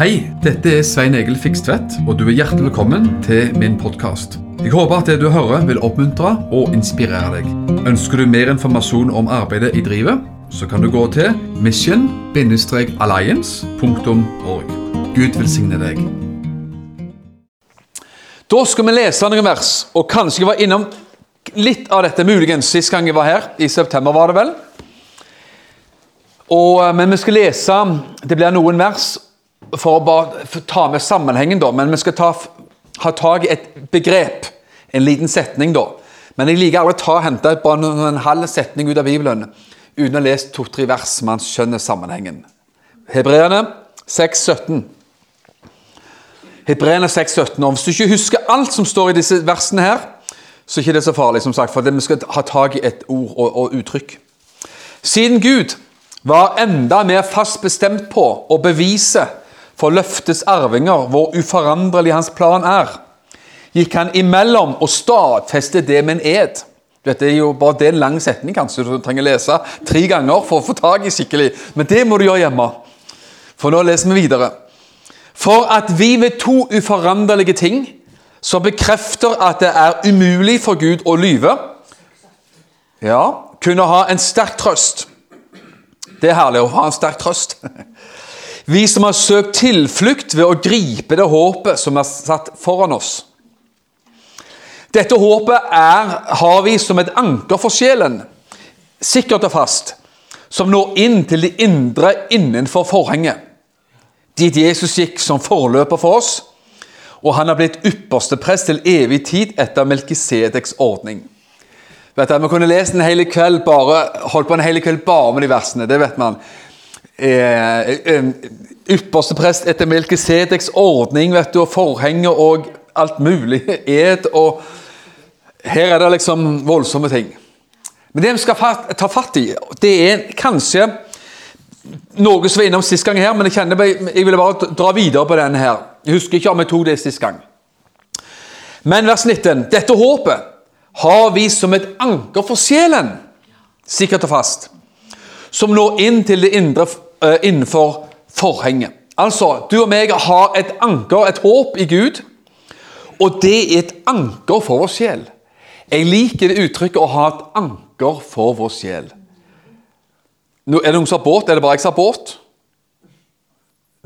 Hei, dette er Svein Egil Fikstvedt, og du er hjertelig velkommen til min podkast. Jeg håper at det du hører vil oppmuntre og inspirere deg. Ønsker du mer informasjon om arbeidet i drivet, så kan du gå til mission-alliance.org. Gud velsigne deg. Da skal vi lese noen vers, og kanskje jeg var innom litt av dette muligens sist gang jeg var her. I september, var det vel. Og, eh, men vi skal lese Det blir noen vers for å bare ta med sammenhengen, da. Men vi skal ta, ha tak i et begrep. En liten setning, da. Men jeg liker aldri å ta hente bare en, halv setning ut av Bibelen uten å ha lest to-tre vers, man skjønner sammenhengen. Hebreerne 6, 17. Hebreerne 6, 17. Og hvis du ikke husker alt som står i disse versene her, så er ikke det så farlig, som sagt, for vi skal ha tak i et ord og, og uttrykk. Siden Gud var enda mer fast bestemt på å bevise for løftets arvinger hvor uforanderlig hans plan er, gikk han imellom og stadfestet det med en ed. Dette er jo bare det en lang setning, kanskje du trenger lese tre ganger for å få tak i skikkelig. Men det må du gjøre hjemme. For nå leser vi videre. For at vi ved to uforanderlige ting som bekrefter at det er umulig for Gud å lyve, ja, kunne ha en sterk trøst. Det er herlig å ha en sterk trøst. Vi som har søkt tilflukt ved å gripe det håpet som er satt foran oss. Dette håpet er, har vi som et anker for sjelen, sikkert og fast, som når inn til det indre innenfor forhenget. Dit Jesus gikk som forløper for oss, og han har blitt ypperste prest til evig tid etter Melkisedeks ordning. Vet du, Vi kunne lest en hel kveld bare, holdt på en hel kveld bare med de versene. det vet man. Eh, yppersteprest ypperste prest etter Melkesedeks ordning vet du, og forhenger og alt mulig. Ed og Her er det liksom voldsomme ting. Men det vi skal ta fatt i, det er kanskje noe som var innom sist gang her, men jeg kjenner jeg ville bare dra videre på denne her. Jeg husker ikke om jeg tok det sist gang. Men vers 19. Dette håpet har vi som et anker for sjelen, sikkert og fast, som når inn til det indre innenfor forhenget. Altså, du og meg har et anker, et håp i Gud, og det er et anker for vår sjel. Jeg liker det uttrykket å ha et anker for vår sjel. Nå, er det noen som har båt? Er det bare jeg som har båt?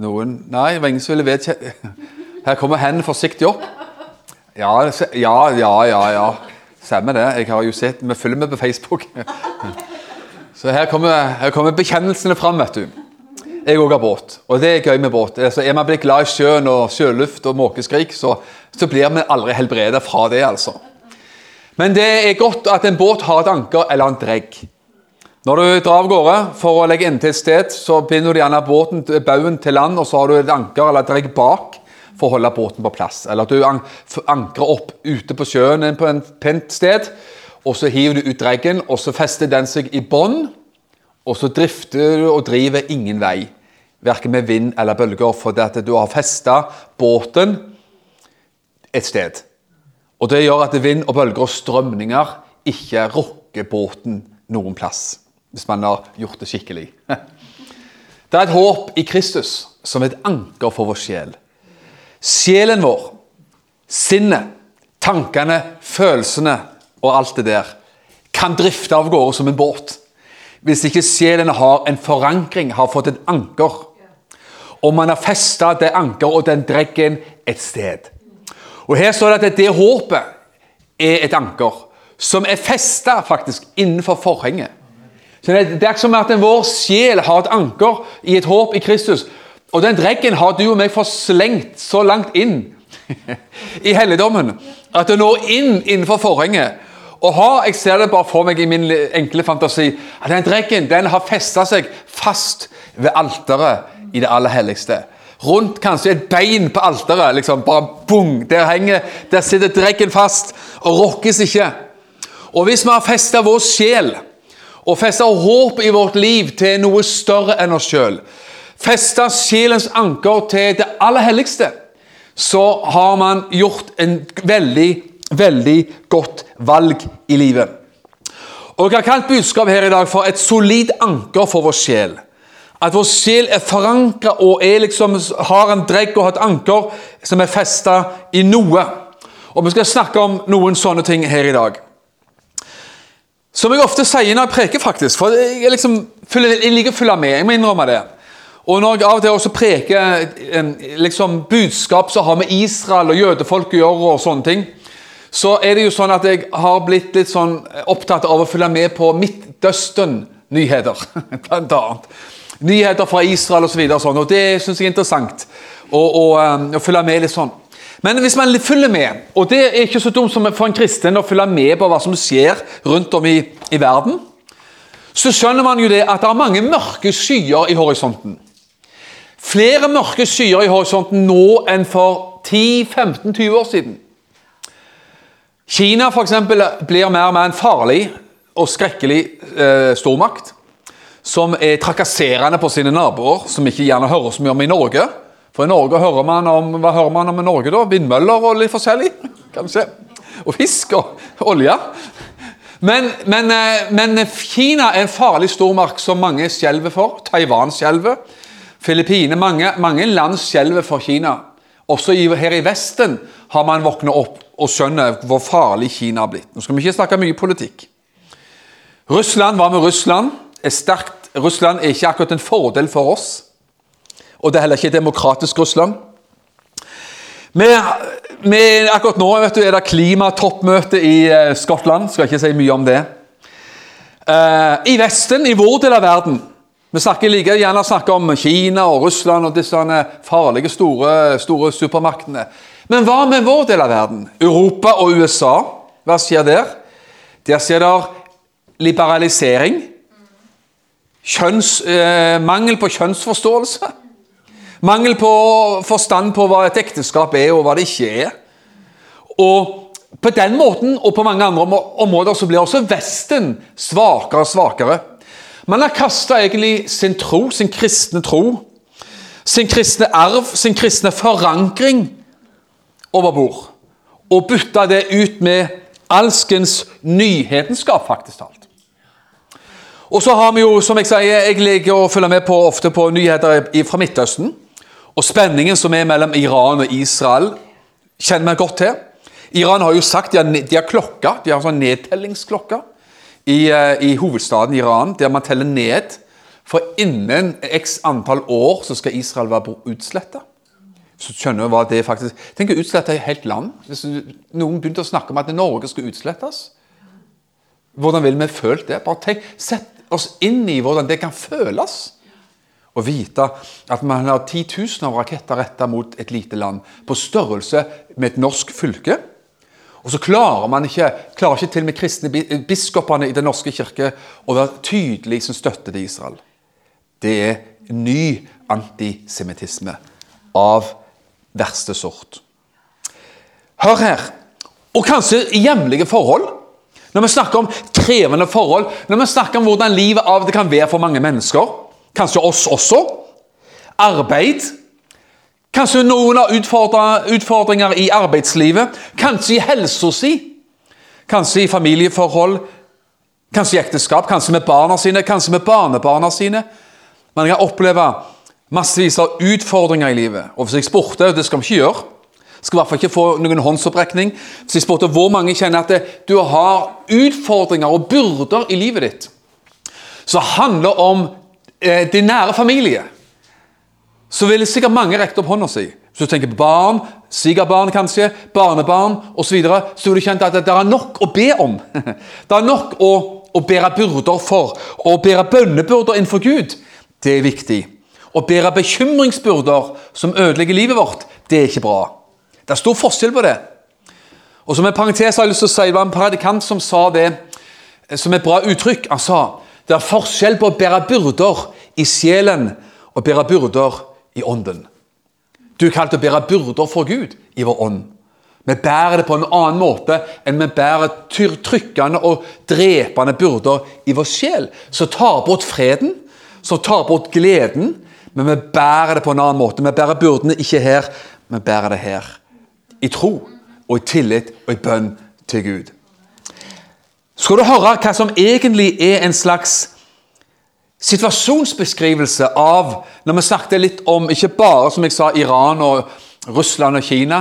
Noen Nei, det var ingen som ville vedkjenne Her kommer hendene forsiktig opp. Ja, ja, ja, ja. ja. Stemmer det. Jeg har jo sett, Vi følger med på Facebook. Så her kommer, her kommer bekjennelsene fram, vet du. Jeg òg har båt, og det er gøy med båt. Altså, er man blitt glad i sjøen og sjøluft og måkeskrik, så, så blir vi aldri helbredet fra det, altså. Men det er godt at en båt har et anker eller en dregg. Når du drar av gårde for å legge inn til et sted, så binder du gjerne båten, baugen til land, og så har du et anker eller et dregg bak for å holde båten på plass. Eller at du ankrer opp ute på sjøen på en pent sted, og så hiver du ut dreggen, og så fester den seg i bånn, og så drifter du og driver ingen vei. Verken med vind eller bølger, fordi at du har festa båten et sted. Og Det gjør at vind og bølger og strømninger ikke rokker båten noen plass hvis man har gjort det skikkelig. Det er et håp i Kristus som et anker for vår sjel. Sjelen vår, sinnet, tankene, følelsene og alt det der kan drifte av gårde som en båt. Hvis ikke sjelen har en forankring, har fått et anker. Og man har festa det anker og den dreggen et sted. Og Her står det at det håpet er et anker som er festa faktisk innenfor forhenget. Så Det er som at vår sjel har et anker i et håp i Kristus. Og den dreggen har du og meg forslengt så langt inn i helligdommen at det når inn innenfor forhenget. Og ha. Jeg ser det bare for meg i min enkle fantasi at den drekken den har festa seg fast ved alteret i det aller helligste. Rundt kanskje et bein på alteret. Liksom, bare bung, der, henger, der sitter drekken fast og rokkes ikke. Og hvis vi har festa vår sjel og festa håp i vårt liv til noe større enn oss sjøl, festa sjelens anker til det aller helligste, så har man gjort en veldig, veldig godt valg i livet. Og Jeg har kalt budskap her i dag for et solid anker for vår sjel. At vår sjel er forankra og er liksom, har en dregg og har et anker som er festa i noe. Og Vi skal snakke om noen sånne ting her i dag. Som jeg ofte sier når jeg preker, faktisk. For jeg, liksom, jeg liker å følge med. Jeg må innrømme det. Og når jeg av og til også preker liksom, budskap som har med Israel og jødefolk å gjøre, og sånne ting, så er det jo sånn at jeg har blitt litt sånn opptatt av å følge med på Midtøsten-nyheter, blant. Nyheter fra Israel osv. Og, så og, og det syns jeg er interessant å, å, um, å følge med litt sånn. Men hvis man følger med, og det er ikke så dumt som for en kristen å følge med på hva som skjer rundt om i, i verden, så skjønner man jo det at det er mange mørke skyer i horisonten. Flere mørke skyer i horisonten nå enn for 10-15-20 år siden. Kina for eksempel, blir mer og mer en farlig og skrekkelig eh, stormakt. Som er trakasserende på sine naboer, som ikke gjerne hører så mye om i Norge. For i Norge hører man om hva hører man om i Norge da? Vindmøller og litt forskjellig? kanskje. Og fisk og olje. Men, men, eh, men, Kina er en farlig stormakt som mange skjelver for. Taiwan skjelver. Filippinene mange, mange, land skjelver for Kina. Også her i Vesten har man våknet opp og skjønner hvor farlig Kina har blitt. Nå skal vi ikke snakke mye politikk. Russland, Hva med Russland? Er sterkt. Russland er ikke akkurat en fordel for oss. Og det er heller ikke demokratisk Russland. Med, akkurat nå du, er det klimatoppmøte i uh, Skottland. Skal ikke si mye om det. Uh, I Vesten, i vår del av verden Vi snakker like gjerne snakker om Kina og Russland og disse farlige, store, store supermaktene. Men hva med vår del av verden? Europa og USA. Hva skjer der? Der skjer det liberalisering. Kjønns, eh, mangel på kjønnsforståelse. Mangel på forstand på hva et ekteskap er, og hva det ikke er. Og på den måten og på mange andre områder så blir også Vesten svakere og svakere. Man har kasta egentlig sin tro, sin kristne tro, sin kristne arv, sin kristne forankring over bord. Og bytte det ut med alskens nyhetenskap, faktisk talt. Og så har vi jo, som jeg sier, jeg liker å følge med på ofte på nyheter fra Midtøsten. Og spenningen som er mellom Iran og Israel, kjenner vi godt til. Iran har jo sagt de har, de har klokka, de har sånn nedtellingsklokke i, eh, i, hovedstaden Iran, der man teller ned. For innen x antall år så skal Israel være utsletta. Så skjønner du hva det faktisk Tenk å utslette et helt land. Hvis noen begynte å snakke om at Norge skal utslettes. Hvordan ville vi følt det? Bare tenk, Sett oss inn i hvordan det kan føles å vite at man har titusener av raketter retta mot et lite land, på størrelse med et norsk fylke. Og så klarer man ikke, klarer ikke til med kristne biskopene i Den norske kirke å være tydelig som støtte til Israel. Det er ny antisemittisme av verste sort. Hør her. Og kanskje hjemlige forhold. Når vi snakker om krevende forhold, når vi snakker om hvordan livet av det kan være for mange mennesker Kanskje oss også. Arbeid. Kanskje noen har utfordringer i arbeidslivet. Kanskje i helsa si. Kanskje i familieforhold. Kanskje i ekteskap. Kanskje med barna sine. Kanskje med barnebarna sine. Man kan oppleve massevis av utfordringer i livet. Og hvis jeg spurte, det skal vi ikke gjøre skal i hvert fall ikke få noen håndsopprekning. Hvis jeg spurte hvor mange kjenner at du har utfordringer og byrder i livet ditt, som handler om eh, din nære familie, så ville sikkert mange rekt opp hånda si. Hvis du tenker på barn, svigerbarn kanskje, barnebarn osv., så, videre, så vil du kjenne at det er nok å be om. Det er nok å, å bære byrder for. Å bære bønnebyrder innenfor Gud, det er viktig. Å bære bekymringsbyrder som ødelegger livet vårt, det er ikke bra. Det er stor forskjell på det. Og som en parentes har jeg lyst til å si, Det var en predikant som sa det eh, som et bra uttrykk. Han sa det er forskjell på å bære byrder i sjelen og bære byrder i ånden. Du er kalt å bære byrder for Gud i vår ånd. Vi bærer det på en annen måte enn vi bærer trykkende og drepende byrder i vår sjel, som tar bort freden, som tar bort gleden. Men vi bærer det på en annen måte. Vi bærer byrdene ikke her, vi bærer det her. I tro og i tillit og i bønn til Gud. Skal du høre hva som egentlig er en slags situasjonsbeskrivelse av Når vi snakket litt om ikke bare som jeg sa, Iran og Russland og Kina,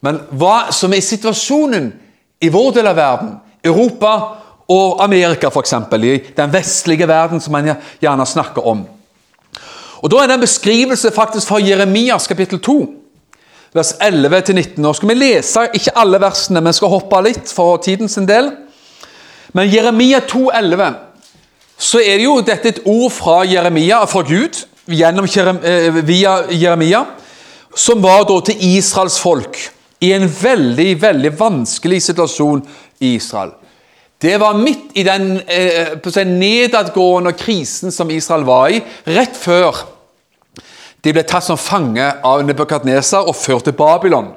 men hva som er situasjonen i vår del av verden, Europa og Amerika f.eks., i den vestlige verden som man gjerne snakker om. Og Da er det en beskrivelse faktisk fra Jeremias kapittel 2, vers 11-19. Nå skal vi lese ikke alle versene, men skal hoppe litt for tiden sin del. Men Jeremia 2, 11, så er det jo dette et ord fra Jeremia, fra Gud, gjennom, eh, via Jeremia, som var da til Israels folk i en veldig, veldig vanskelig situasjon i Israel. Det var midt i den eh, nedadgående krisen som Israel var i, rett før de ble tatt som fange av Nebukadnesar og ført til Babylon.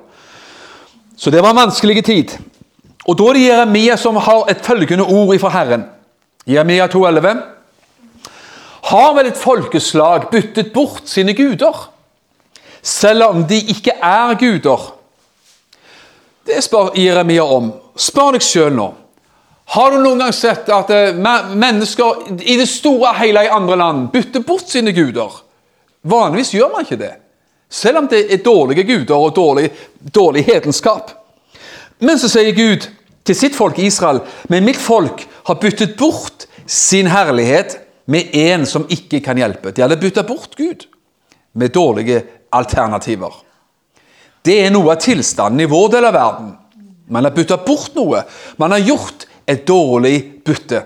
Så det var en vanskelig tid. Og Da er det Jeremia som har et følgende ord fra Herren. Jeremia 2,11. Har vel et folkeslag byttet bort sine guder, selv om de ikke er guder? Det spør Jeremia om. Spør deg sjøl nå. Har du noen gang sett at eh, mennesker i det store hele i andre land bytter bort sine guder? Vanligvis gjør man ikke det. Selv om det er dårlige guder og dårlig, dårlig hedenskap. Men så sier Gud til sitt folk Israel Men mitt folk har byttet bort sin herlighet med en som ikke kan hjelpe. De hadde bytta bort Gud med dårlige alternativer. Det er noe av tilstanden i vår del av verden. Man har bytta bort noe. Man har gjort et dårlig bytte.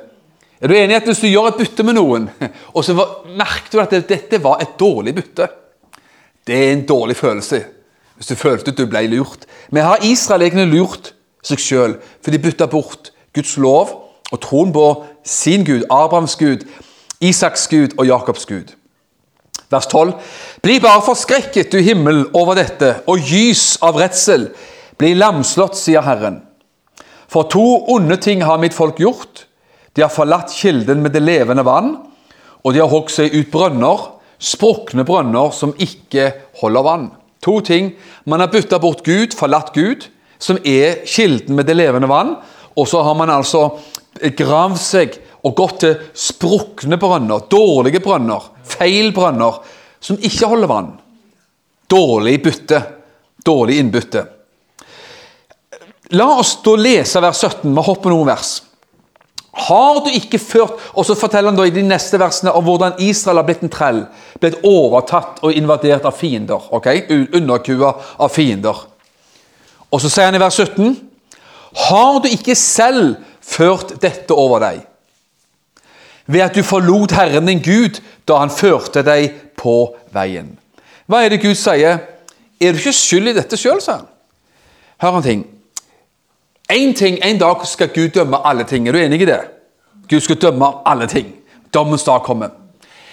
Er du enig i at hvis du gjør et bytte med noen, og så merker du at dette var et dårlig bytte Det er en dårlig følelse hvis du følte at du ble lurt. Men har Israel egentlig lurt seg sjøl, for de bytta bort Guds lov og troen på sin Gud, Abrahams Gud, Isaks Gud og Jakobs Gud. Vers 12. Bli bare forskrekket, du himmel, over dette, og gys av redsel. Bli lamslått, sier Herren. For to onde ting har mitt folk gjort. De har forlatt kilden med det levende vann, og de har hogd seg ut brønner, sprukne brønner som ikke holder vann. To ting. Man har bytta bort Gud, forlatt Gud, som er kilden med det levende vann, og så har man altså gravd seg og gått til sprukne brønner, dårlige brønner, feil brønner, som ikke holder vann. Dårlig bytte. Dårlig innbytte. La oss da lese vers 17. Vi hopper noen vers. Har du ikke ført Og så forteller han da i de neste versene om hvordan Israel har blitt en trell. Blitt overtatt og invadert av fiender. ok? Underkua av fiender. Og så sier han i vers 17.: Har du ikke selv ført dette over deg? Ved at du forlot Herren din Gud da han førte deg på veien. Hva er det Gud sier? Er du ikke skyld i dette sjøl, sa han. Hør en ting. En ting, en dag skal Gud dømme alle ting. Er du enig i det? Gud skal dømme alle ting. Dommens dag kommer.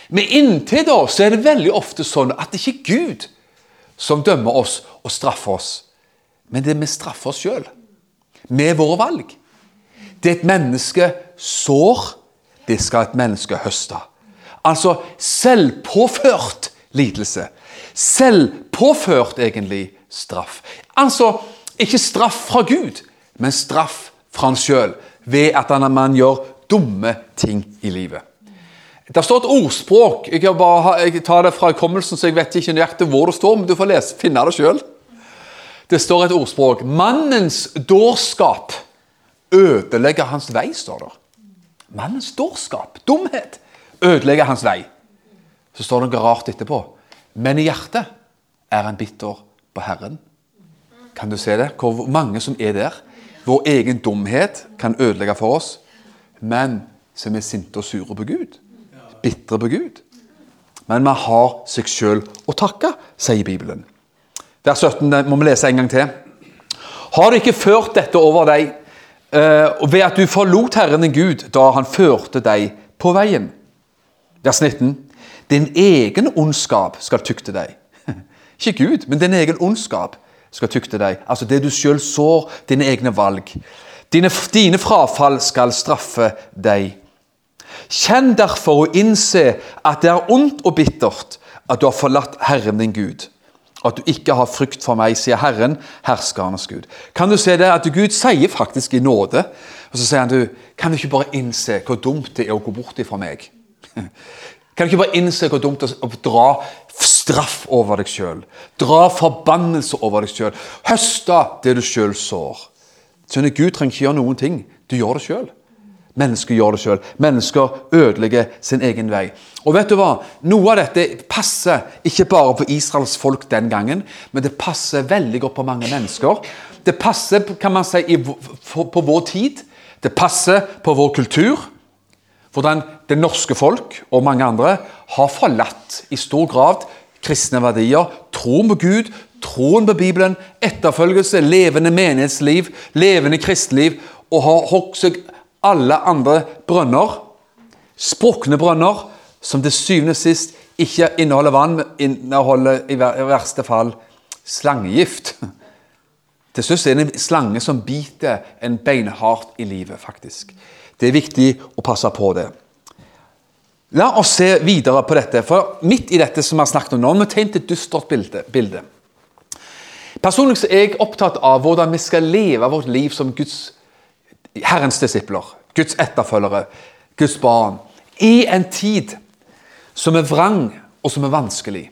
Men inntil da så er det veldig ofte sånn at det ikke er Gud som dømmer oss og straffer oss. Men det er vi straffer oss sjøl. Med våre valg. Det et menneske sår, det skal et menneske høste. Altså selvpåført lidelse. Selvpåført, egentlig, straff. Altså ikke straff fra Gud, men straff fra han sjøl ved at man gjør dumme ting i livet. Det står et ordspråk. Jeg, bare, jeg tar det fra hukommelsen, så jeg vet ikke nøyaktig hvor det står, men du får lese, finne det sjøl. Det står et ordspråk. 'Mannens dårskap ødelegger hans vei', står det. Mannens dårskap, dumhet, ødelegger hans vei. Så står det noe rart etterpå. Men i hjertet er han bitter på Herren. Kan du se det? Hvor mange som er der? Vår egen dumhet kan ødelegge for oss, men som er sinte og sure på Gud. Bitre på Gud. Men vi har seg sjøl å takke, sier Bibelen. Vers 17 må vi lese en gang til. Har du ikke ført dette over deg uh, ved at du forlot Herren din Gud da han førte deg på veien? Vers 19. Din egen ondskap skal tukte deg. Ikke Gud, men din egen ondskap skal tukte deg. Altså det du sjøl sår, dine egne valg. Dine, dine frafall skal straffe deg. Kjenn derfor og innse at det er ondt og bittert at du har forlatt Herren din Gud. At du ikke har frykt for meg, sier Herren, herskernes Gud. Kan du se det at Gud sier faktisk i nåde, og så sier han du, kan du ikke bare innse hvor dumt det er å gå bort ifra meg? Kan du ikke bare innse hvor dumt det er å dra straff over deg sjøl? Dra forbannelse over deg sjøl. Høste det du sjøl sår. Skjønner, Gud trenger ikke gjøre noen ting. Du gjør det sjøl. Mennesker gjør det sjøl. Mennesker ødelegger sin egen vei. Og vet du hva? Noe av dette passer ikke bare på Israels folk den gangen, men det passer veldig godt på mange mennesker. Det passer kan man si, på vår tid. Det passer på vår kultur. Hvordan det norske folk og mange andre har forlatt i stor grad kristne verdier, troen på Gud, troen på Bibelen, etterfølgelse, levende menighetsliv, levende kristeliv, og har hogd seg alle andre brønner, sprukne brønner, som til syvende og sist ikke inneholder vann, men inneholder i verste fall slangegift. Til slutt er det en slange som biter en beinhardt i livet, faktisk. Det er viktig å passe på det. La oss se videre på dette, for midt i dette som vi har snakket om nå, vi tegnet et dystert bilde. Personlig er jeg opptatt av hvordan vi skal leve vårt liv som Guds Herrens disipler, Guds etterfølgere, Guds barn, i en tid som er vrang og som er vanskelig.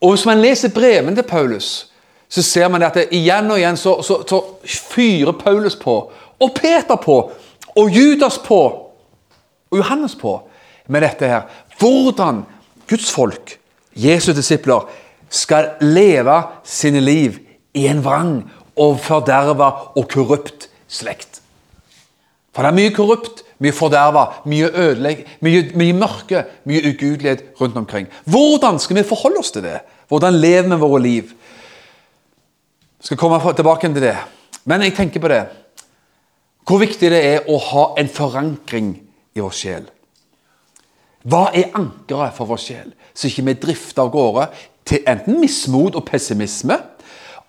Og Hvis man leser brevene til Paulus, så ser man at det igjen og igjen så, så, så fyrer Paulus på, og Peter på, og Judas på, og Johannes på med dette her. Hvordan Guds folk, Jesu disipler, skal leve sine liv i en vrang og forderva og korrupt slekt. For det er mye korrupt, mye forderva, mye ødelegg, mye, mye mørke, mye ugudelighet rundt omkring. Hvordan skal vi forholde oss til det? Hvordan lever vi våre liv? Jeg skal komme tilbake til det. Men jeg tenker på det. Hvor viktig det er å ha en forankring i vår sjel. Hva er ankeret for vår sjel, så ikke vi drifter av gårde til enten mismot og pessimisme,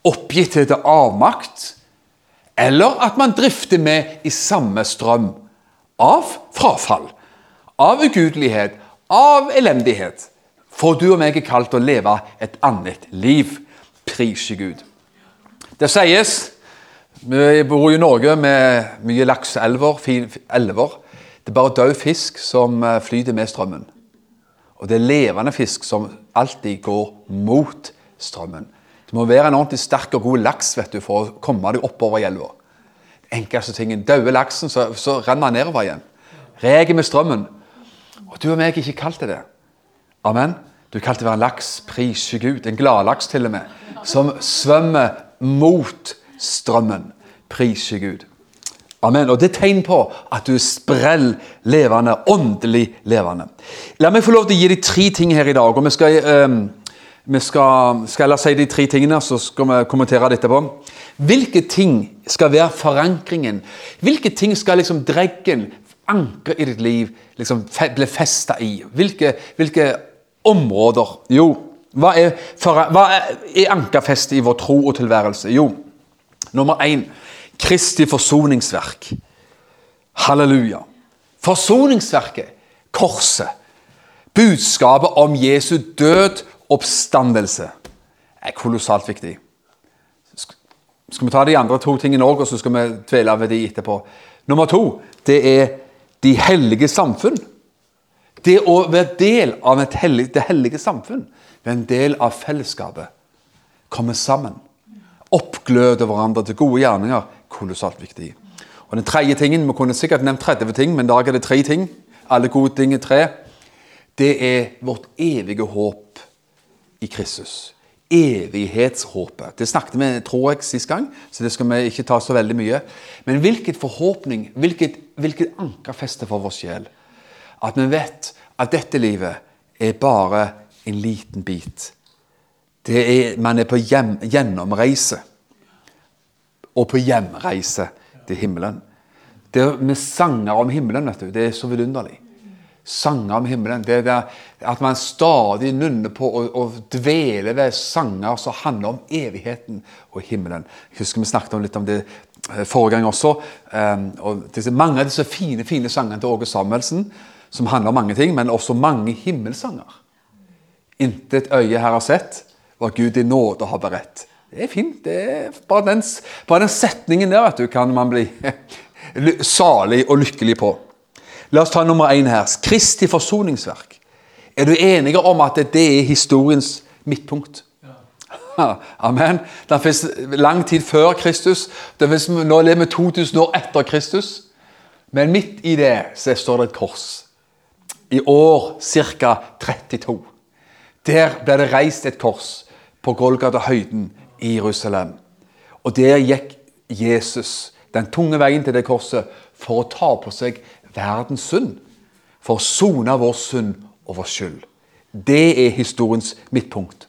oppgitthet og avmakt, eller at man drifter med i samme strøm av frafall, av ugudelighet, av elendighet. For du og meg er kalt å leve et annet liv. Prise Gud. Det sies Vi bor i Norge med mye lakseelver. elver. Det er bare død fisk som eh, flyter med strømmen. Og det er levende fisk som alltid går mot strømmen. Du må være en ordentlig sterk og god laks vet du, for å komme deg oppover i elva. Enkleste tingen. Døde laksen, så, så renner han nedover igjen. Reger med strømmen. Og du og meg er ikke kalt det. Amen. Du er kalt å være en laks. Prise Gud. En gladlaks til og med. Som svømmer mot strømmen. Prise Gud. Amen. Og Det er tegn på at du er sprell levende, åndelig levende. La meg få lov til å gi deg tre ting her i dag. og vi skal... Um, vi skal, skal jeg si de tre tingene, så skal vi kommentere det etterpå. Hvilke ting skal være forankringen? Hvilke ting skal liksom dreggen, ankre i ditt liv, liksom bli festa i? Hvilke, hvilke, områder? Jo, hva er, for, hva er, er ankerfestet i vår tro og tilværelse? Jo, nummer én Kristi forsoningsverk. Halleluja. Forsoningsverket, korset, budskapet om Jesu død oppstandelse er kolossalt viktig. Skal vi ta de andre to tingene òg, og så skal vi dvele ved de etterpå. Nummer to det er de hellige samfunn. Det å være del av hellig, det hellige samfunn, være en del av fellesskapet, komme sammen, oppgløde hverandre til gode gjerninger, kolossalt viktig. Og den tredje tingen, Vi kunne sikkert nevnt 30 ting, men i dag er det tre ting. Alle gode ting er tre. Det er vårt evige håp i Kristus. Evighetshåpet. Det snakket vi tror jeg, sist gang, så det skal vi ikke ta så veldig mye. Men hvilket forhåpning, hvilket, hvilket ankerfeste for vår sjel. At vi vet at dette livet er bare en liten bit. Er, man er på hjem, gjennomreise. Og på hjemreise til himmelen. Det med sanger om himmelen, vet du, det er så vidunderlig sanger om himmelen. Det er at man stadig nunner på å, å dvele ved sanger som handler om evigheten og himmelen. Jeg husker vi snakket om litt om det eh, forrige gang også. Um, og disse, mange av disse fine fine sangene til Åge Samuelsen som handler om mange ting, men også mange himmelsanger. Intet øye her har sett, hva Gud i nåde har beredt. Det er fint. det er Bare den, bare den setningen der vet du, kan man bli salig og lykkelig på. La oss ta nummer én her. Kristi forsoningsverk. Er du enige om at det er historiens midtpunkt? Amen. Det fins lang tid før Kristus. Det finnes, nå lever vi 2000 år etter Kristus. Men midt i det så står det et kors. I år ca. 32. Der ble det reist et kors på Golgata-høyden i Jerusalem. Og der gikk Jesus den tunge veien til det korset for å ta på seg verdens synd. For å sone vår synd og vår skyld. Det er historiens midtpunkt.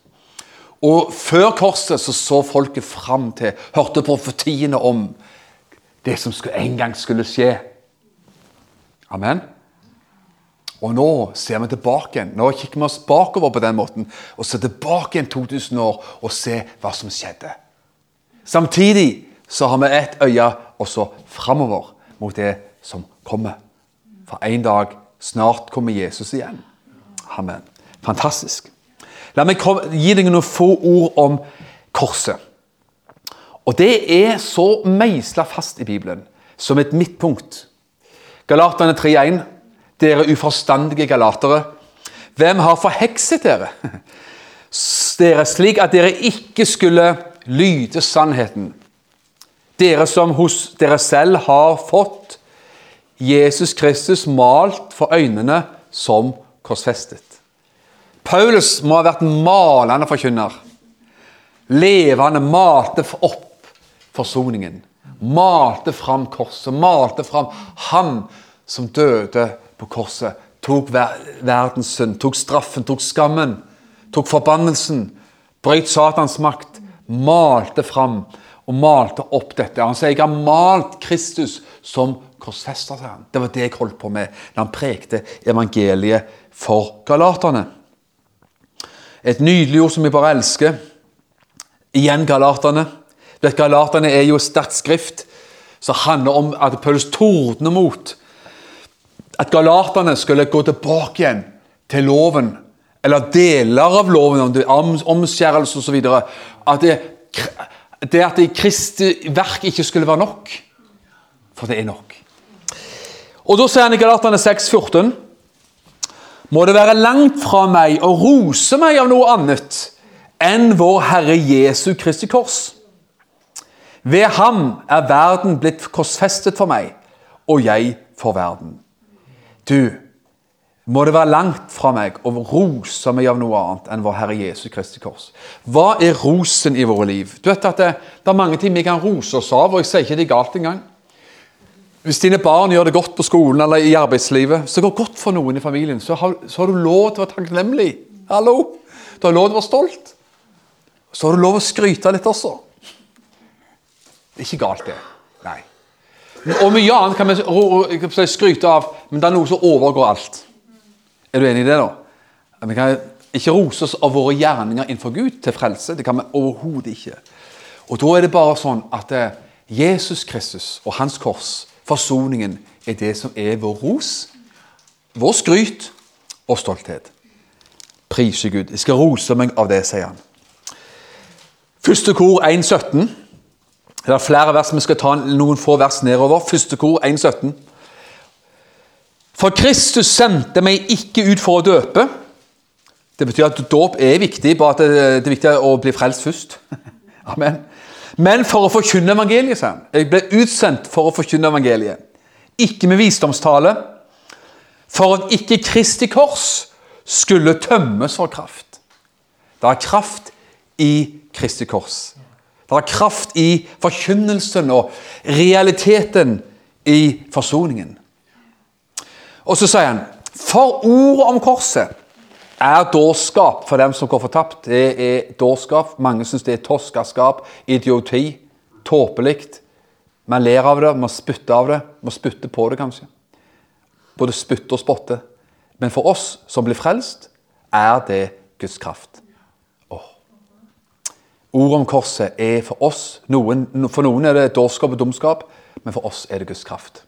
Og før korset så, så folket fram til, hørte profetiene om det som en gang skulle skje. Amen. Og nå ser vi tilbake igjen. Nå kikker vi oss bakover på den måten og ser tilbake igjen 2000 år og ser hva som skjedde. Samtidig så har vi ett øye også framover mot det som kommer. For en dag snart kommer Jesus igjen. Amen. Fantastisk. La meg gi deg noen få ord om korset. Og det er så meisla fast i Bibelen som et midtpunkt. Galaterne 3,1. Dere uforstandige galatere. Hvem har forhekset dere? Dere slik at dere ikke skulle lyde sannheten. Dere som hos dere selv har fått Jesus Kristus malt for øynene som korsfestet. Paulus må ha vært malende forkynner. Levende malte opp forsoningen. Malte fram korset. Malte fram ham som døde på korset. Tok verdens synd, tok straffen, tok skammen, tok forbannelsen. Brøt Satans makt. Malte fram og malte opp dette. Han sier jeg har malt Kristus som korsfester. Det var det jeg holdt på med da han prekte evangeliet for galaterne. Et nydelig ord som vi bare elsker. Igjen Galaterne. Galaterne er jo sterkt skrift som handler om at Paulus tordner mot at galaterne skulle gå tilbake igjen til loven, eller deler av loven, om omskjærelse osv. At det, det at det Kristi verk ikke skulle være nok. For det er nok. Og Da sier han i Galaterne 6,14 må det være langt fra meg å rose meg av noe annet enn vår Herre Jesu Kristi kors. Ved ham er verden blitt korsfestet for meg, og jeg for verden. Du, må det være langt fra meg å rose meg av noe annet enn vår Herre Jesu Kristi kors. Hva er rosen i våre liv? Du vet at det, det er mange ting vi kan rose oss av, og jeg sier ikke det er galt engang. Hvis dine barn gjør det godt på skolen eller i arbeidslivet, så går det godt for noen i familien, så har, så har du lov til å være takknemlig. Hallo! Du har lov til å være stolt. Så har du lov til å skryte litt også. Det er ikke galt, det. Nei. Og mye annet kan vi skryte av, men det er noe som overgår alt. Er du enig i det, da? Vi kan ikke rose oss av våre gjerninger innenfor Gud til frelse. Det kan vi overhodet ikke. Og da er det bare sånn at eh, Jesus Kristus og hans kors Forsoningen er det som er vår ros, vår skryt og stolthet. Prise Gud. Jeg skal rose meg av det, sier han. Første kor 1.17. Det er flere vers, vi skal ta noen få vers nedover. Første kor 1.17. For Kristus sendte meg ikke ut for å døpe. Det betyr at dåp er viktig, bare at det er viktig å bli frelst først. Amen. Men for å forkynne evangeliet, sa han. Jeg ble utsendt for å forkynne evangeliet. Ikke med visdomstale. For at ikke Kristi kors skulle tømmes for kraft. Det er kraft i Kristi kors. Det er kraft i forkynnelsen og realiteten i forsoningen. Og så sier han For ordet om korset er dårskap for dem som går fortapt. Det er dårskap. Mange syns det er toskaskap, idioti, tåpelig. Man ler av det, man spytter av det, man spytter på det kanskje. Både spytte og spotte. Men for oss som blir frelst, er det Guds kraft. Ordet om korset er for oss noen, For noen er det dårskap og dumskap, men for oss er det Guds kraft.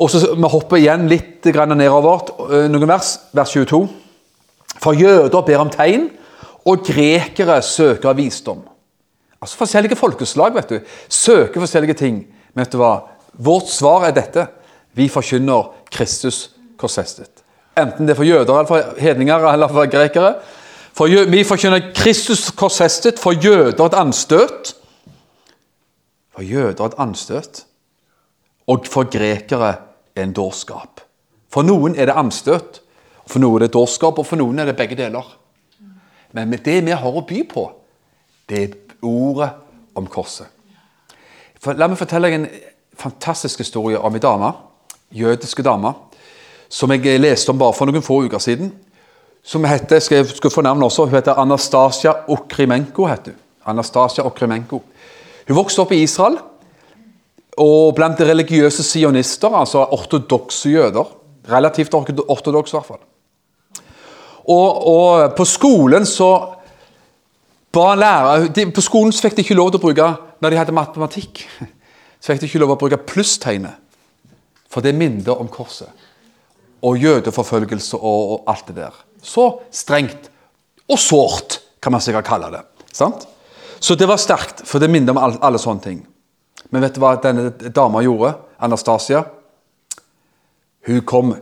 Og så Vi hopper igjen litt nedover eh, noen vers. Vers 22. For jøder ber om tegn, og grekere søker visdom. Altså Forskjellige folkeslag vet du, søker forskjellige ting. Men vet du hva? Vårt svar er dette. Vi forkynner Kristus korsfestet. enten det er for jøder eller for hedninger eller for grekere. For vi forkynner Kristus korsfestet, for jøder et anstøt. For jøder et anstøt, og for grekere en dårskap. For noen er det anstøt, for noen er det dårskap, og for noen er det begge deler. Men det vi har å by på, det er ordet om korset. For, la meg fortelle deg en fantastisk historie om ei dame, jødiske dame, som jeg leste om bare for noen få uker siden. Som heter, skal jeg skal få navn også, Hun heter Anastasia Okrimenko. heter Hun Anastasia Okrimenko. Hun vokste opp i Israel og blant religiøse sionister, altså ortodokse jøder. Relativt ortodokse, i hvert fall. Og, og, på skolen så ba lærer, de, På skolen så fikk de ikke lov til å bruke Når de hadde matematikk, så fikk de ikke lov til å bruke plusstegnet. For det minner om korset. Og jødeforfølgelse og, og, alt det der. Så strengt og sårt, kan man sikkert kalle det. Sant? Så det var sterkt, for det minner om alle, alle sånne ting. Men vet du hva denne dama gjorde? Anastasia? Hun kom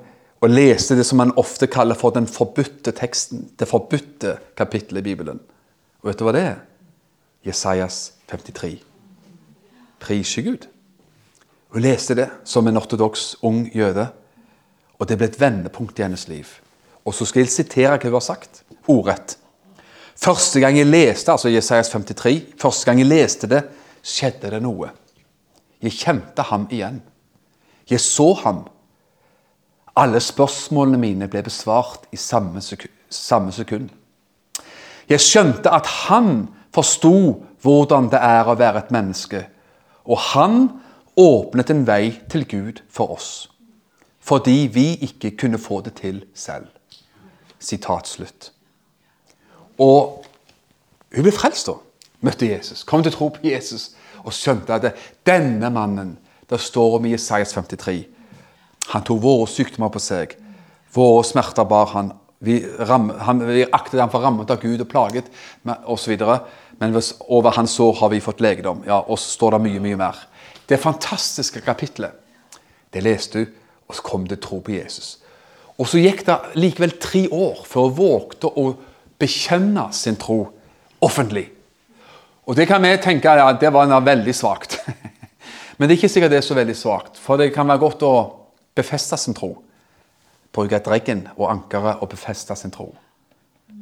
og leste det som man ofte kaller for den forbudte teksten. Det forbudte kapittelet i Bibelen. Og vet du hva det er? Jesajas 53. Priser Gud. Hun leste det som en ortodoks ung jøde, og det ble et vendepunkt i hennes liv. Og så skal jeg sitere hva hun har sagt. Ordrett. Første gang jeg leste altså Jesajas 53, første gang jeg leste det, skjedde det noe. Jeg kjente ham igjen. Jeg så ham alle spørsmålene mine ble besvart i samme sekund. Jeg skjønte at han forsto hvordan det er å være et menneske, og han åpnet en vei til Gud for oss, fordi vi ikke kunne få det til selv. Sitat slutt. Og hun ble frelst da. Møtte Jesus, kom til tro på Jesus og skjønte at denne mannen Det står om i Isaias 53 han tok våre sykdommer på seg. Våre smerter bar han. Vi, ram, han, vi aktet ham for rammet av Gud og plaget osv. Men over hans sår har vi fått legedom. Ja, Og så står det mye, mye mer. Det fantastiske kapitlet, det leste du, og så kom det tro på Jesus. Og så gikk det likevel tre år før hun vågte å bekjenne sin tro offentlig. Og det kan vi tenke ja, det var veldig svakt. Men det er ikke sikkert det er så veldig svakt. For det kan være godt å befeste sin tro. Bruke dreggen og ankeret og befeste sin tro.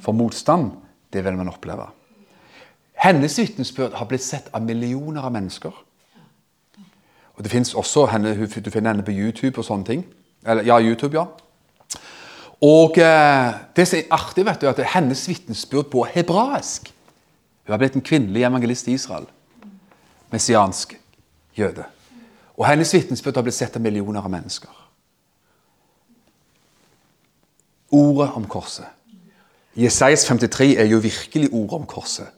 For motstand, det vil man oppleve. Hennes vitnesbyrd har blitt sett av millioner av mennesker. Og det finnes også henne, Du finner henne på YouTube og sånne ting. Eller, ja, YouTube, ja. Og eh, det som er artig, vet du, at hennes vitnesbyrd på hebraisk Hun har blitt en kvinnelig evangelist i Israel. Messiansk jøde. Og hennes vitnesbyrd har blitt sett av millioner av mennesker. Ordet om korset. Jesajas 53 er jo virkelig ordet om korset.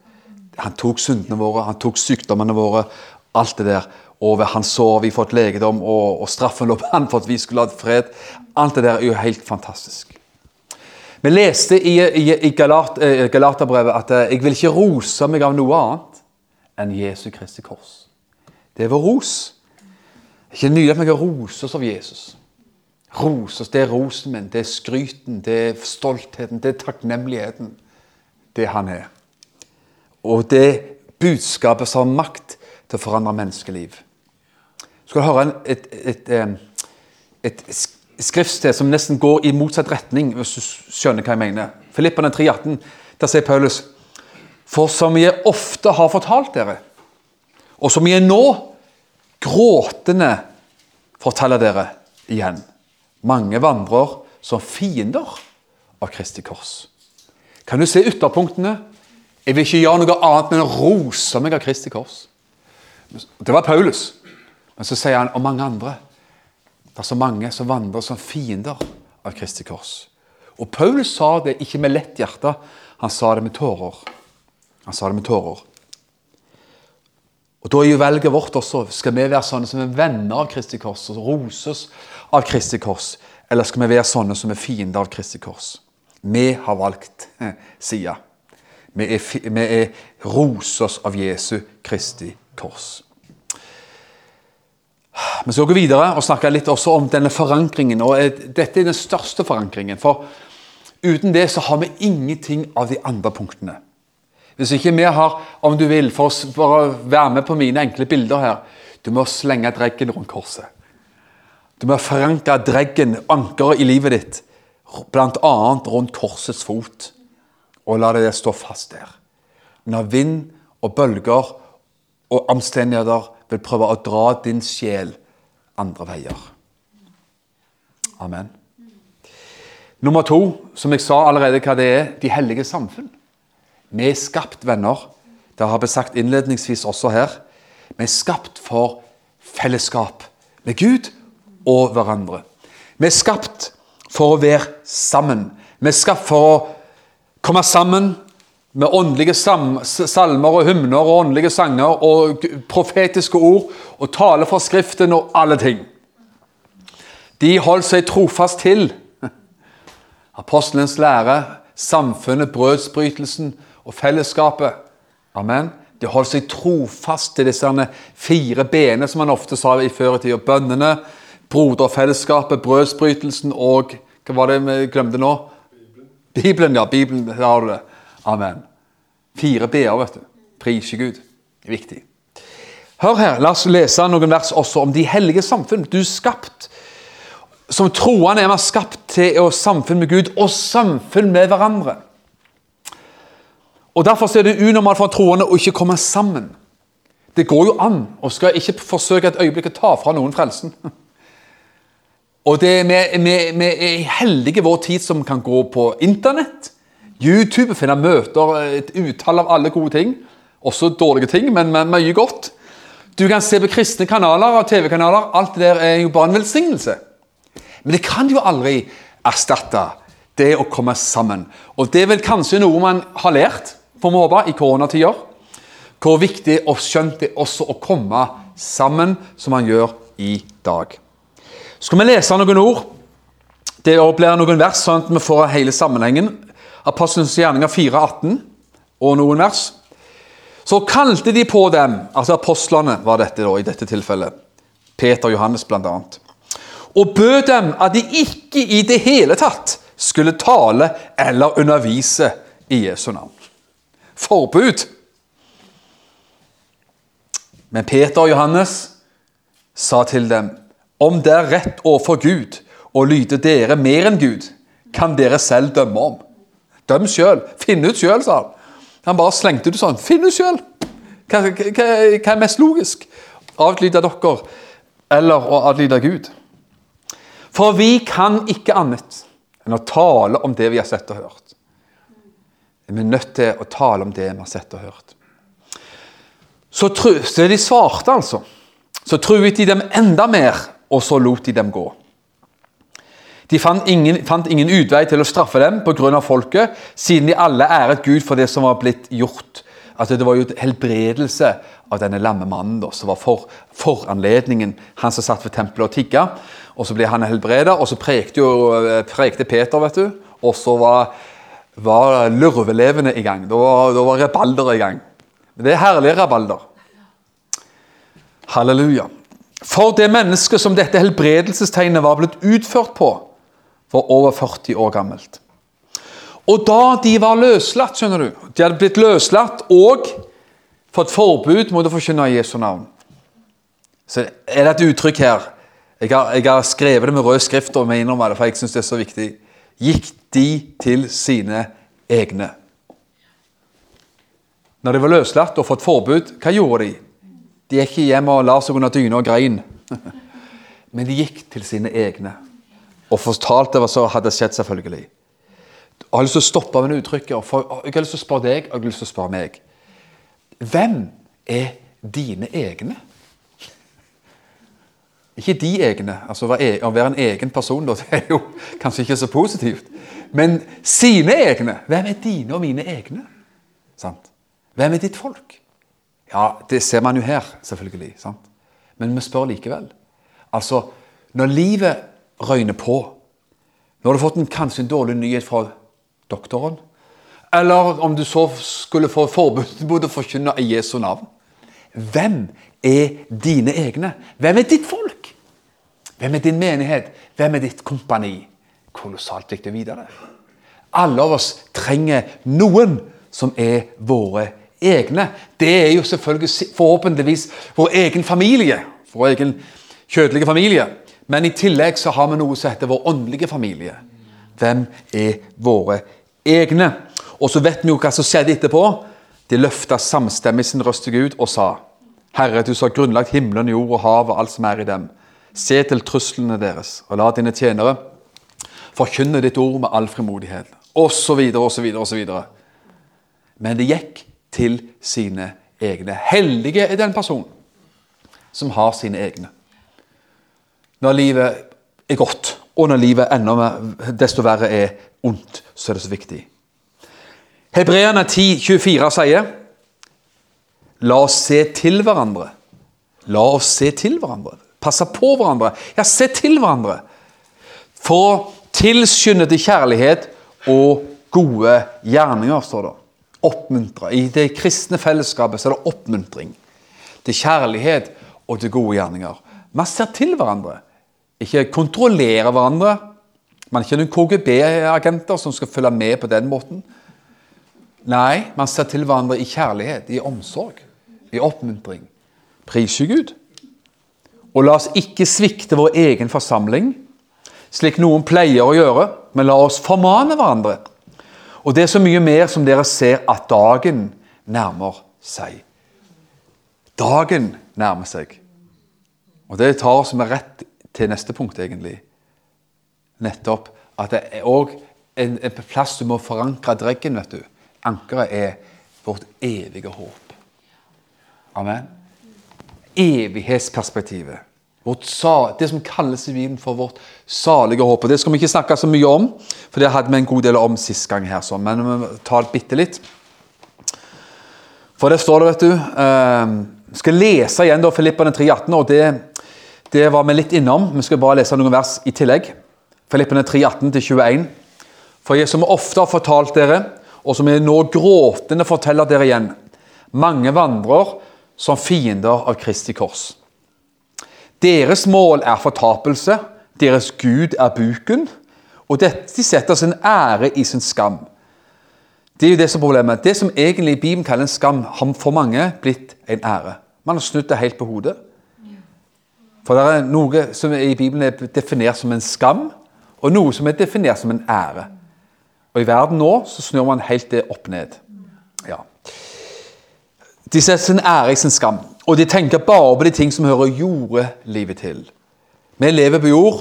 Han tok syndene våre, han tok sykdommene våre, alt det der. Og ved hans sår vi fått legedom, og, og straffen lå på han for at vi skulle ha fred. Alt det der er jo helt fantastisk. Vi leste i, i, i Galat, eh, Galaterbrevet at eh, 'jeg vil ikke rose meg av noe annet enn Jesu Kristi kors'. Det er vår ros. Ikke nydelig at vi kan oss av Jesus. Roses, det er rosen min, det er skryten, det er stoltheten, det er takknemligheten. Det han er. Og det budskapet som har makt til å forandre menneskeliv. Skal Du høre et, et, et, et skriftsted som nesten går i motsatt retning, hvis du skjønner hva jeg mener. Filippene 3,18. Der sier Paulus For som jeg ofte har fortalt dere, og som jeg nå gråtende forteller dere igjen mange vandrer som fiender av Kristi kors. Kan du se ytterpunktene? Jeg vil ikke gjøre noe annet enn å rose meg av Kristi kors. Det var Paulus. Men så sier han om mange andre. Det er så mange som vandrer som fiender av Kristi kors. Og Paulus sa det ikke med lett hjerte, han sa det med tårer. Han sa det med tårer. Og Da er jo valget vårt også. Skal vi være sånne som er venner av Kristi kors og roses av Kristi kors, eller skal vi være sånne som er fiender av Kristi kors? Vi har valgt side. Vi er, vi er roses av Jesu Kristi kors. Vi skal gå videre og snakke litt også om denne forankringen. og Dette er den største forankringen. For uten det så har vi ingenting av de andre punktene. Hvis ikke vi har, om du vil, for å være med på mine enkle bilder her Du må slenge dreggen rundt korset. Du må forankre dreggen, ankeret i livet ditt, bl.a. rundt korsets fot. Og la det stå fast der. Når vind og bølger og omstendigheter vil prøve å dra din sjel andre veier. Amen. Nummer to, som jeg sa allerede hva det er, de hellige samfunn. Vi er skapt venner. Det har vi sagt innledningsvis også her. Vi er skapt for fellesskap med Gud og hverandre. Vi er skapt for å være sammen. Vi er skapt for å komme sammen med åndelige salmer og hymner og åndelige sanger og profetiske ord og tale fra Skriften og alle ting. De holdt seg trofast til apostelens lære, samfunnet, brødsbrytelsen og fellesskapet. Amen. De holdt seg trofast til disse fire benene som man ofte sa i før i tida. Bønnene, broderfellesskapet, brødsbrytelsen og Hva var det vi glemte nå? Bibelen. ja. Bibelen, Der har du det. Amen. Fire b-er, vet du. Prise Gud. Det er viktig. Hør her, la oss lese noen vers også om de hellige samfunn. Du er skapt Som troende er man skapt til å samfunn med Gud og samfunn med hverandre. Og Derfor er det unormalt for troende å ikke komme sammen. Det går jo an, og skal ikke forsøke et øyeblikk å ta fra noen frelsen. Og det vi, vi, vi er heldige i vår tid som kan gå på Internett YouTube finner møter, et utall av alle gode ting. Også dårlige ting, men, men mye godt. Du kan se på kristne kanaler og TV-kanaler. Alt det der er jo bare en velsignelse. Men det kan jo aldri erstatte det å komme sammen. Og det er vel kanskje noe man har lært får vi håpe, i koronatider. Hvor viktig og skjønt det er også å komme sammen, som man gjør i dag. Skal vi lese noen ord? Det blir noen vers, sånn at vi får hele sammenhengen. Apostelens gjerninger 4,18 og noen vers. Så kalte de på dem, altså apostlene var dette da, i dette tilfellet, Peter og Johannes bl.a., og bød dem at de ikke i det hele tatt skulle tale eller undervise i Jesu navn. Forbud. Men Peter og Johannes sa til dem, om det er rett overfor Gud å lyde dere mer enn Gud, kan dere selv dømme om. Døm sjøl. Finn ut sjøl, sa han. Han bare slengte ut sånn. Finn ut sjøl! Hva, hva, hva, er mest logisk? Adlyde dere eller å adlyde Gud? For vi kan ikke annet enn å tale om det vi har sett og hørt. Vi er nødt til å tale om det vi har sett og hørt. Så, tru, de svarte, altså. Så truet de dem enda mer, og så lot de dem gå. De fant ingen, fant ingen utvei til å straffe dem pga. folket, siden de alle æret Gud for det som var blitt gjort. Altså, det var jo helbredelse av denne lamme mannen da, som var for, foranledningen. Han som satt ved tempelet og tigga. Og så ble han helbreda, og så prekte, jo, eh, prekte Peter, vet du. Og så var, var lurvelevene i gang. Da var, da var rabalder i gang. Det er herlige rabalder. Halleluja. For det mennesket som dette helbredelsestegnet var blitt utført på, var over 40 år gammelt. Og da de var løslatt, skjønner du De hadde blitt løslatt og fått forbud mot å forkynne Jesu navn. Så er det et uttrykk her. Jeg har, jeg har skrevet det med rød skrift og mener det, for jeg syns det er så viktig. Gikk de til sine egne? Når de var løslatt og fått forbud, hva gjorde de? De gikk ikke hjem og la seg under dyna og grein. Men de gikk til sine egne og fortalte hva som hadde skjedd, selvfølgelig. Jeg har lyst til å stoppe med uttrykket. Jeg har lyst til å spørre deg og jeg har lyst til å spørre meg. Hvem er dine egne? Ikke de egne. altså Å være en egen person det er jo kanskje ikke så positivt. Men sine egne. Hvem er dine og mine egne? Sant? Hvem er ditt folk? Ja, Det ser man jo her, selvfølgelig. sant? Men vi spør likevel. Altså, Når livet røyner på. Nå har du fått en, kanskje en dårlig nyhet fra doktoren. Eller om du så skulle få forbud mot å forkynne i Jesu navn. Hvem er dine egne? Hvem er ditt folk? Hvem er din menighet? Hvem er ditt kompani? Kolossalt viktig å vite det. Alle av oss trenger noen som er våre egne. Det er jo selvfølgelig forhåpentligvis vår egen familie. Vår egen kjødelige familie. Men i tillegg så har vi noe som heter vår åndelige familie. Hvem er våre egne? Og så vet vi jo hva som skjedde etterpå. De løfta samstemmig sin røst til Gud og sa Herre, du har grunnlagt himmelen, jord og havet og alt som er i dem. Se til truslene deres, og la dine tjenere forkynne ditt ord med all frimodighet. Og så videre, og så videre, og så videre. Men det gikk til sine egne. Hellige er den personen som har sine egne. Når livet er godt, og når livet enda mer, desto verre er ondt, så er det så viktig. Hebreerne 10, 24 sier La oss se til hverandre. La oss se til hverandre. Passe på hverandre. Ja, se til hverandre. For tilskynde til kjærlighet og gode gjerninger, står det. Oppmuntre. I det kristne fellesskapet så er det oppmuntring. Til kjærlighet og til gode gjerninger. Man ser til hverandre. Ikke kontrollere hverandre. Man er ikke noen KGB-agenter som skal følge med på den måten. Nei, man ser til hverandre i kjærlighet, i omsorg, i oppmuntring. Priser Gud. Og la oss ikke svikte vår egen forsamling, slik noen pleier å gjøre, men la oss formane hverandre. Og det er så mye mer som dere ser at dagen nærmer seg. Dagen nærmer seg. Og det tar oss med rett til neste punkt, egentlig. Nettopp at det er òg en, en, plass du må forankre dreggen, vet du. Ankeret er vårt evige håp. Amen. Evighetsperspektivet. Vårt, det som kalles i Bibelen for vårt salige håp. Og Det skal vi ikke snakke så mye om, for det hadde vi en god del om sist gang. her, så. Men vi tar det bitte litt. For det står det, vet du eh, Vi skal lese igjen da Filippene 3,18. og det, det, var vi litt innom. Vi skal bare lese noen vers i tillegg. Filippene 3,18-21. For jeg som ofte har fortalt dere, og som jeg nå gråtende forteller dere igjen, mange vandrer som fiender av Kristi kors. Deres mål er fortapelse, deres Gud er buken, og dette setter sin ære i sin skam. Det er jo det som er problemet. Det som egentlig Bibelen kaller en skam, har for mange blitt en ære. Man har snudd det helt på hodet. For det er noe som i Bibelen er definert som en skam, og noe som er definert som en ære. Og i verden nå så snur man helt det opp ned. Ja. De setter sin ære i sin skam. Og de tenker bare på de ting som hører jordelivet til. Vi lever på jord,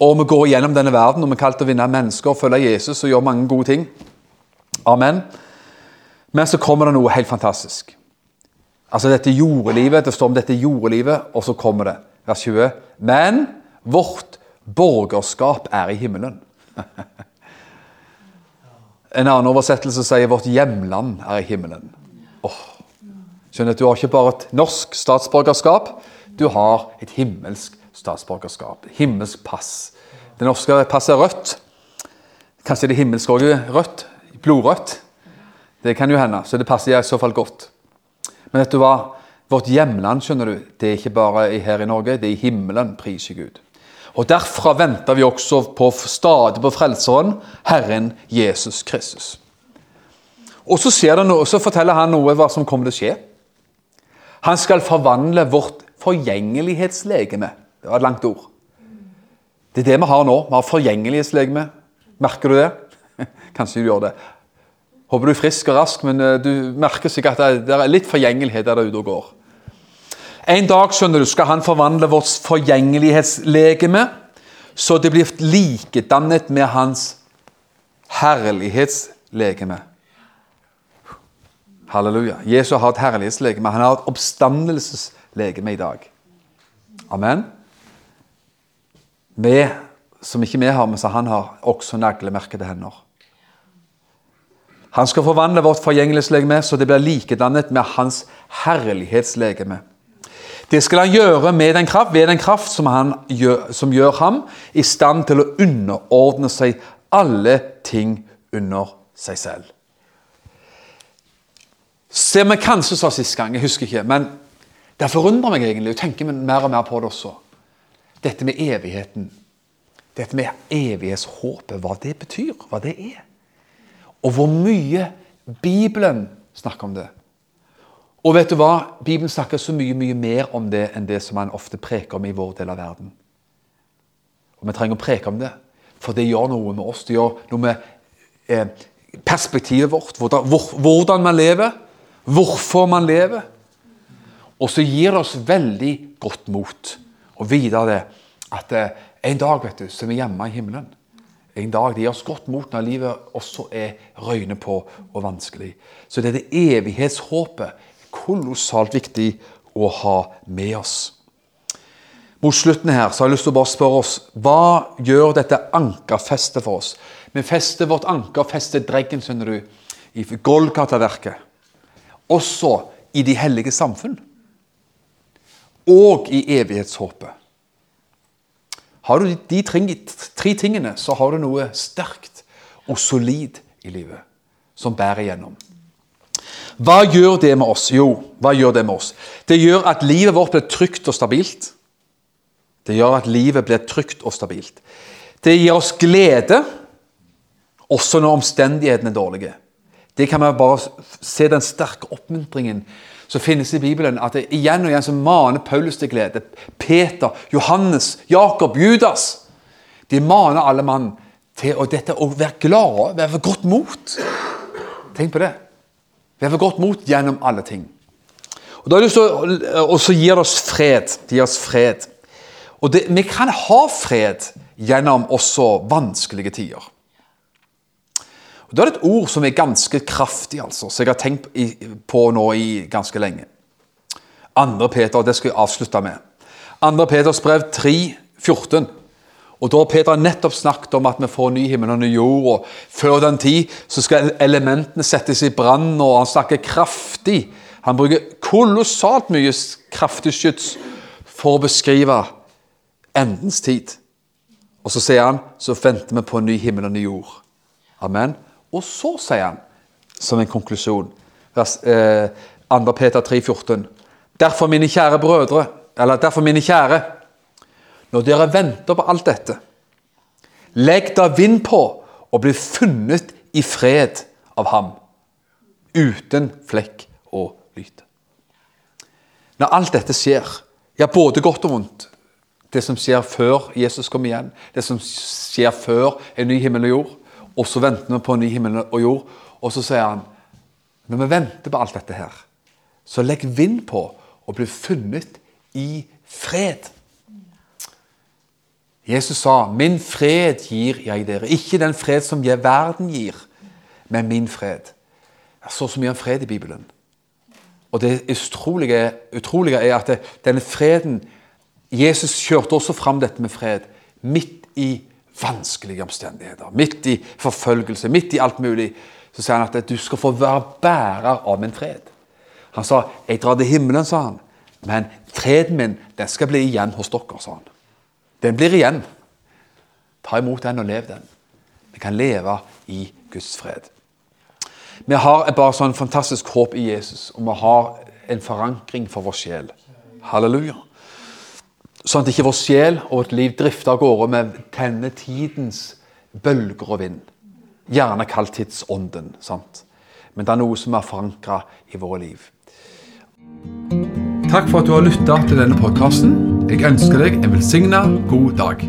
og vi går gjennom denne verden, og vi er kalt å vinne mennesker og følge Jesus og gjøre mange gode ting. Amen. Men så kommer det noe helt fantastisk. Altså dette jordelivet, Det står om dette jordelivet, og så kommer det, vers 20. Men vårt borgerskap er i himmelen. en annen oversettelse sier vårt hjemland er i himmelen. Oh. Skjønner at Du har ikke bare et norsk statsborgerskap, du har et himmelsk statsborgerskap. Himmelsk pass. Det norske passet er rødt. Kanskje det himmelske òg er rødt? Blodrødt? Det kan jo hende, så det passer i så fall godt. Men vet du hva? Vårt hjemland skjønner du, det er ikke bare her i Norge, det er i himmelen, priser Gud. Og Derfra venter vi også på stadig på Frelseren, Herren Jesus Kristus. Og så, noe, så forteller han noe hva som kommer til å skje. Han skal forvandle vårt forgjengelighetslegeme. Det var et langt ord. Det er det vi har nå. Vi har forgjengelighetslegeme. Merker du det? Kanskje du gjør det. Håper du er frisk og rask, men eh, du merker sikkert at det er litt forgjengelighet der ute og går. En dag skjønner du, skal han forvandle vårt forgjengelighetslegeme, så det blir likedannet med hans herlighetslegeme. Halleluja. Jesus har et herlighetslegeme. Han har et oppstandelseslegeme i dag. Amen. Vi, som ikke vi har, men som han har, også naglemerkede hender. Han skal forvandle vårt forgjengelighetslegeme så det blir likedannet med hans herlighetslegeme. Det skal han gjøre med den kraft, ved den kraft som, gjør, som gjør ham i stand til å underordne seg alle ting under seg selv. Ser vi kanskje sa sist gang, jeg husker ikke. Men det forundrer meg egentlig, og tenker mer og mer på det også. dette med evigheten. Dette med evighetshåpet, hva det betyr, hva det er. Og hvor mye Bibelen snakker om det. Og vet du hva? Bibelen snakker så mye mye mer om det enn det som man ofte preker om i vår del av verden. Og Vi trenger å preke om det, for det gjør noe med oss. Det gjør noe med eh, perspektivet vårt, hvordan, hvor, hvordan man lever, hvorfor man lever. Og så gir det oss veldig godt mot å vite det at eh, en dag vet du, så er vi hjemme i himmelen. En dag det gir oss godt mot når livet også er røyne på og vanskelig. Så det er det evighetshåpet kolossalt viktig å ha med oss. Mot slutten her så har jeg lyst til å bare spørre oss hva gjør dette ankerfestet for oss? Vi fester vårt anker, fester dreggen, skjønner du, i Golgata-verket. Også i de hellige samfunn. Og i evighetshåpet. Har du de tre tingene, så har du noe sterkt og solid i livet som bærer igjennom. Hva gjør det med oss? Jo, hva gjør det med oss? Det gjør at livet vårt blir trygt og stabilt. Det gjør at livet blir trygt og stabilt. Det gir oss glede, også når omstendighetene er dårlige. Det kan man bare se den sterke oppmuntringen som finnes i Bibelen. At det igjen og igjen så maner Paulus til glede. Peter, Johannes, Jakob, Judas. De maner alle mann til å, dette, å være glade, være ved godt mot. Tenk på det. Være ved godt mot gjennom alle ting. Og, da og så gir det oss fred. Det gir oss fred. Og det, vi kan ha fred gjennom også vanskelige tider. Og Da er et ord som er ganske kraftig, altså, som jeg har tenkt på nå i ganske lenge. Andre Peter, det skal jeg avslutte med. Andre Peters brev 3, 14. Og Da har Peter nettopp snakket om at vi får ny himmel og ny jord. og Før den tid så skal elementene settes i brann, og han snakker kraftig. Han bruker kolossalt mye kraftig skyts for å beskrive endens tid. Og så sier han så venter vi på ny himmel og ny jord. Amen. Og så sier han, som en konklusjon, vers, eh, 2. Peter 3, 14. Derfor, mine kjære brødre, eller derfor, mine kjære, når dere venter på alt dette, legg da vind på og bli funnet i fred av ham, uten flekk og lyt. Når alt dette skjer, ja, både godt og vondt, det som skjer før Jesus kommer igjen, det som skjer før en ny himmel og jord, og så venter vi på en ny himmel og jord, og så sier han når vi venter på alt dette her, så legg vind på og bli funnet i fred. Jesus sa, 'Min fred gir jeg dere'. Ikke den fred som verden gir, men min fred. Det så så mye om fred i Bibelen. Og det utrolige, utrolige er at det, denne freden Jesus kjørte også fram dette med fred midt i vanskelige omstendigheter. Midt i forfølgelse, midt i alt mulig. Så sier han at du skal få være bærer av min fred. Han sa 'Jeg drar til himmelen', sa han. 'Men freden min den skal bli igjen hos dere', sa han. Den blir igjen. Ta imot den og lev den. Vi kan leve i Guds fred. Vi har bare sånn fantastisk håp i Jesus, og vi har en forankring for vår sjel. Halleluja. Sånn at ikke vår sjel og vårt liv drifter av gårde med denne tidens bølger og vind. Gjerne kalt tidsånden. sant? Men det er noe som er forankra i våre liv. Takk for at du har lytta til denne podkasten. Jeg ønsker deg en velsigna god dag.